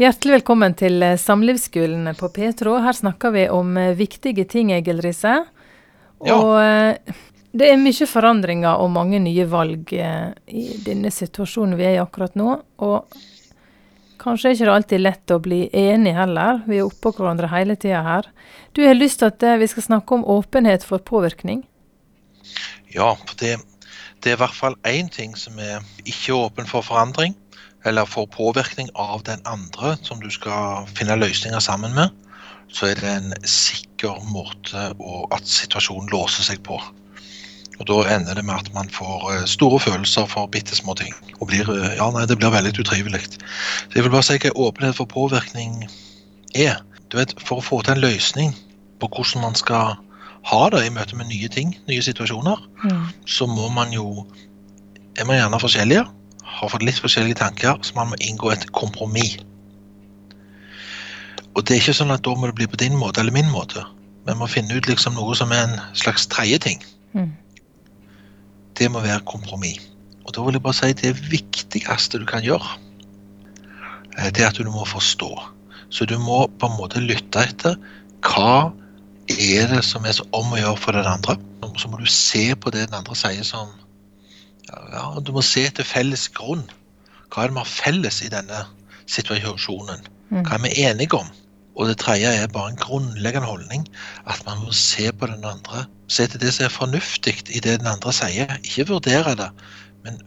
Hjertelig velkommen til eh, Samlivsskolen på Petro. Her snakker vi om eh, viktige ting, Egil Risse. Ja. Og eh, det er mye forandringer og mange nye valg i denne situasjonen vi er i akkurat nå. Og kanskje er ikke det alltid lett å bli enig heller. Vi er oppå hverandre hele tida her. Du har lyst til at vi skal snakke om åpenhet for påvirkning. Ja, det, det er i hvert fall én ting som er ikke åpen for forandring, eller får påvirkning av den andre som du skal finne løsninger sammen med. Så er det en sikker måte å, at situasjonen låser seg på. Og Da ender det med at man får eh, store følelser for bitte små ting. Og blir, eh, ja, nei, det blir veldig utrivelig. Så jeg vil bare si hva åpenhet for påvirkning er. Du vet, For å få til en løsning på hvordan man skal ha det i møte med nye ting, nye situasjoner, så må man jo Er man gjerne forskjellige, har fått litt forskjellige tanker, så man må inngå et kompromiss. Og det er ikke sånn at da må det bli på din måte eller min måte. Men man må finne ut liksom noe som er en slags tredje ting. Mm. Det må være kompromiss. Og da vil jeg bare si det viktigste du kan gjøre, eh, det er at du må forstå. Så du må på en måte lytte etter hva er det som er så om å gjøre for den andre. Så må du se på det den andre sier som ja, Du må se etter felles grunn. Hva er det vi har felles i denne situasjonen? Mm. Hva er vi enige om? Og det tredje er bare en grunnleggende holdning. At man må se på den andre. Se til det som er fornuftig i det den andre sier. Ikke vurdere det, men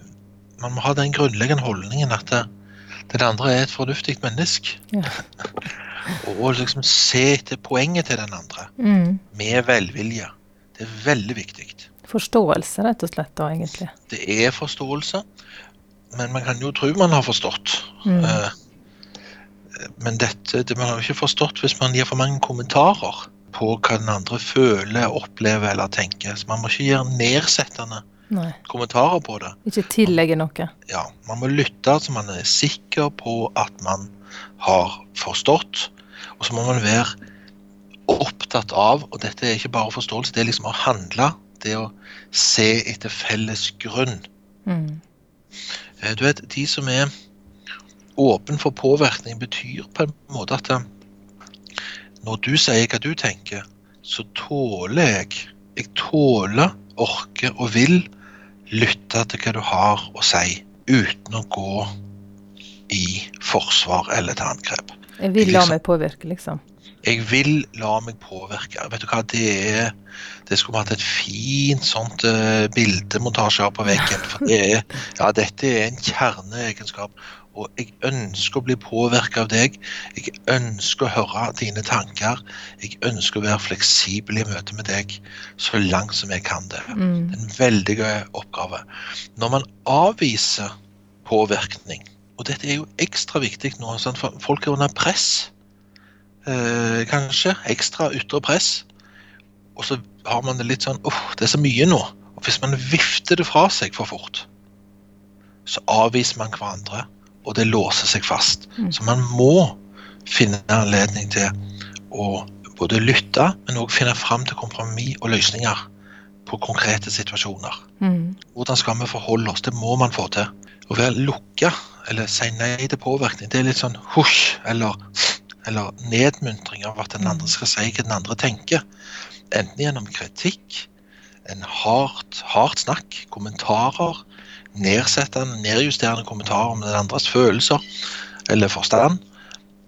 man må ha den grunnleggende holdningen at det, den andre er et fornuftig menneske. Ja. og, liksom se etter poenget til den andre Mm. med velvilje. Det er veldig viktig. Forståelse, rett og slett, da, egentlig. Det er forståelse, men man kan jo tro man har forstått. Mm. Eh, Men dette, det man har jo ikke forstått hvis man gir for mange kommentarer på hva den andre føler, opplever eller tenker. Så man må ikke gjøre nedsettende Nei. kommentarer på det. Ikke tillegge noe. Ja, Man må lytte så man er sikker på at man har forstått. Og så må man være opptatt av, og dette er ikke bare forståelse, det er liksom å handle. Det å se etter felles grunn. Mm. Eh, Du vet, de som er åpen for påvirkning, betyr på en måte at eh, når du sier hva du tenker, så tåler jeg Jeg tåler, orker og vil lytte til hva du har å si, uten å gå i forsvar eller til angrep. Jeg vil la Liksom- meg påvirke, liksom. Jeg vil la meg påvirke. Vet du hva, det er Det skulle vi hatt et fint sånt uh, bildemontasje her på veggen. For det er, ja, dette er en kjerneegenskap. Og jeg ønsker å bli påvirka av deg. Jeg ønsker å høre dine tanker. Jeg ønsker å være fleksibel i møte med deg så langt som jeg kan det. Mm. En veldig gøy oppgave. Når man avviser påvirkning, og dette er jo ekstra viktig nå, for folk er under press, eh, kanskje, ekstra ytre press, og så har man det litt sånn åh, det er så mye nå. Og hvis man vifter det fra seg for fort, så avviser man hverandre, og det låser seg fast. Mm. Så man må finne anledning til å både lytte, men òg finne fram til kompromiss og løsninger på konkrete situasjoner. Mm. Hvordan skal vi forholde oss? Det må man få til. Å være lukka eller si nei til påvirkning, det er litt sånn husj eller, eller nedmuntring av at den andre skal si hva den andre tenker. Enten gjennom kritikk, en hardt, hardt snakk, kommentarer, nedsettende, nedjusterende kommentarer om den andres følelser eller forstand.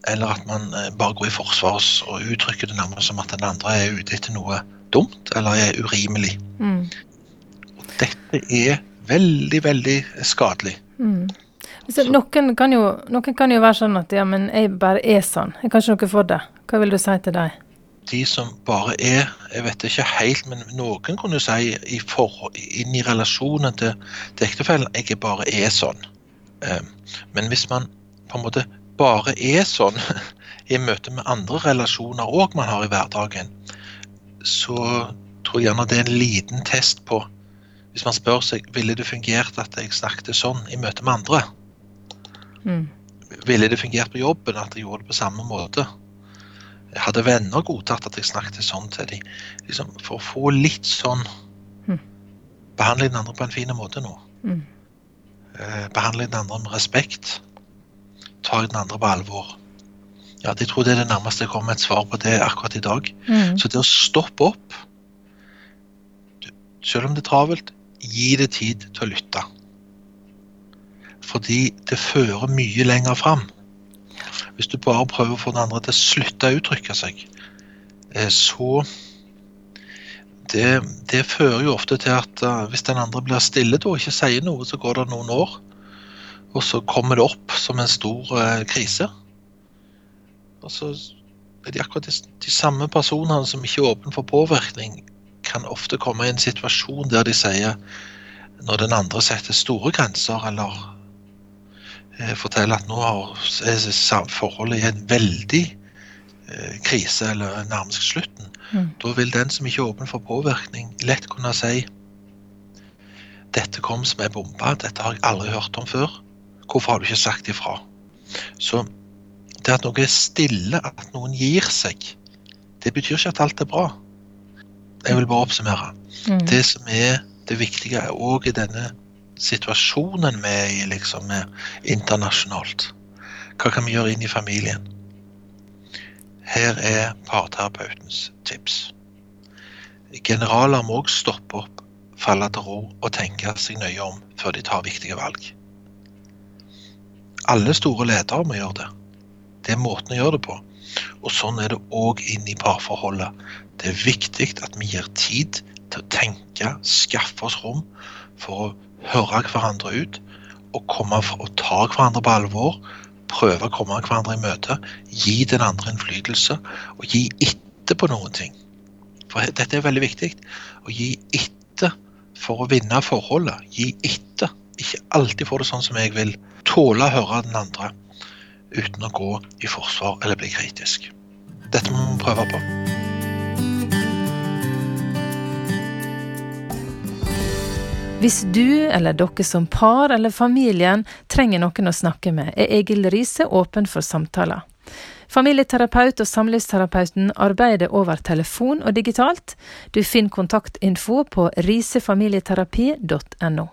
Eller at man eh, bare går i forsvar og uttrykker det nærmest som at den andre er ute etter noe dumt eller er urimelig. Mm. Dette er veldig, veldig skadelig. Mm. Så noen, kan jo, noen kan jo være sånn at ja, men jeg bare er sånn. Jeg kan ikke noe for det. Hva vil du si til dem? De som bare er Jeg vet ikke helt, men noen kunne si i for, inn i relasjonen til, til ektefellen Jeg bare er sånn. Um, Men hvis man på en måte bare er sånn i møte med andre relasjoner òg man har i hverdagen, så tror jeg gjerne det er en liten test på Hvis man spør seg ville det fungert at jeg snakket sånn i møte med andre. Mm. Ville det fungert på jobben at jeg gjorde det på samme måte? Jeg hadde venner godtatt at jeg snakket sånn til dem. Liksom, for å få litt sånn mm. Behandle den andre på en fin måte nå. Mm. Eh, behandle den andre med respekt. Ta den andre på alvor. Ja, jeg tror det er det nærmeste jeg kommer et svar på det akkurat i dag. Mm. Så det å stoppe opp, selv om det er travelt, gi det tid til å lytte. Fordi det fører mye lenger fram. Hvis du bare prøver å få den andre til å slutte å uttrykke seg, eh, så det, det fører jo ofte til at eh, hvis den andre blir stille og ikke sier noe, så går det noen år, og så kommer det opp som en stor eh, krise. Og så er de akkurat de, de samme personene som ikke er åpne for påvirkning, kan ofte komme i en situasjon der de sier, når den andre setter store grenser, eller forteller at nå er forholdet i en veldig eh, krise, eller nærmest slutten, Mm. da vil den som ikke er åpen for påvirkning, lett kunne si dette kom som ei bombe, dette har jeg aldri hørt om før. Hvorfor har du ikke sagt ifra? Så det at noe er stille, at noen gir seg, det betyr ikke at alt er bra. Jeg vil bare oppsummere. Mm. Det som er det viktige òg i denne situasjonen vi er i, liksom, internasjonalt. Hva kan vi gjøre inn i familien? Her er parterapeutens tips. Generaler må òg stoppe opp, falle til ro og tenke seg nøye om før de tar viktige valg. Alle store ledere må gjøre det. Det er måten å gjøre det på. Og sånn er det òg inn i parforholdet. Det er viktig at vi gir tid til å tenke, skaffe oss rom for å høre hverandre ut og, komme, og ta hverandre på alvor. Prøve å komme hverandre i møte. Gi den andre innflytelse, og gi etter på noen ting. For dette er veldig viktig. Å gi etter for å vinne forholdet. Gi etter. Ikke alltid få det sånn som jeg vil. Tåle å høre den andre uten å gå i forsvar eller bli kritisk. Dette må vi prøve på. Hvis du eller dere som par eller familien trenger noen å snakke med, er Egil Riise åpen for samtaler. Familieterapeut og samlivsterapeuten arbeider over telefon og digitalt. Du finner kontaktinfo på risefamilieterapi.no.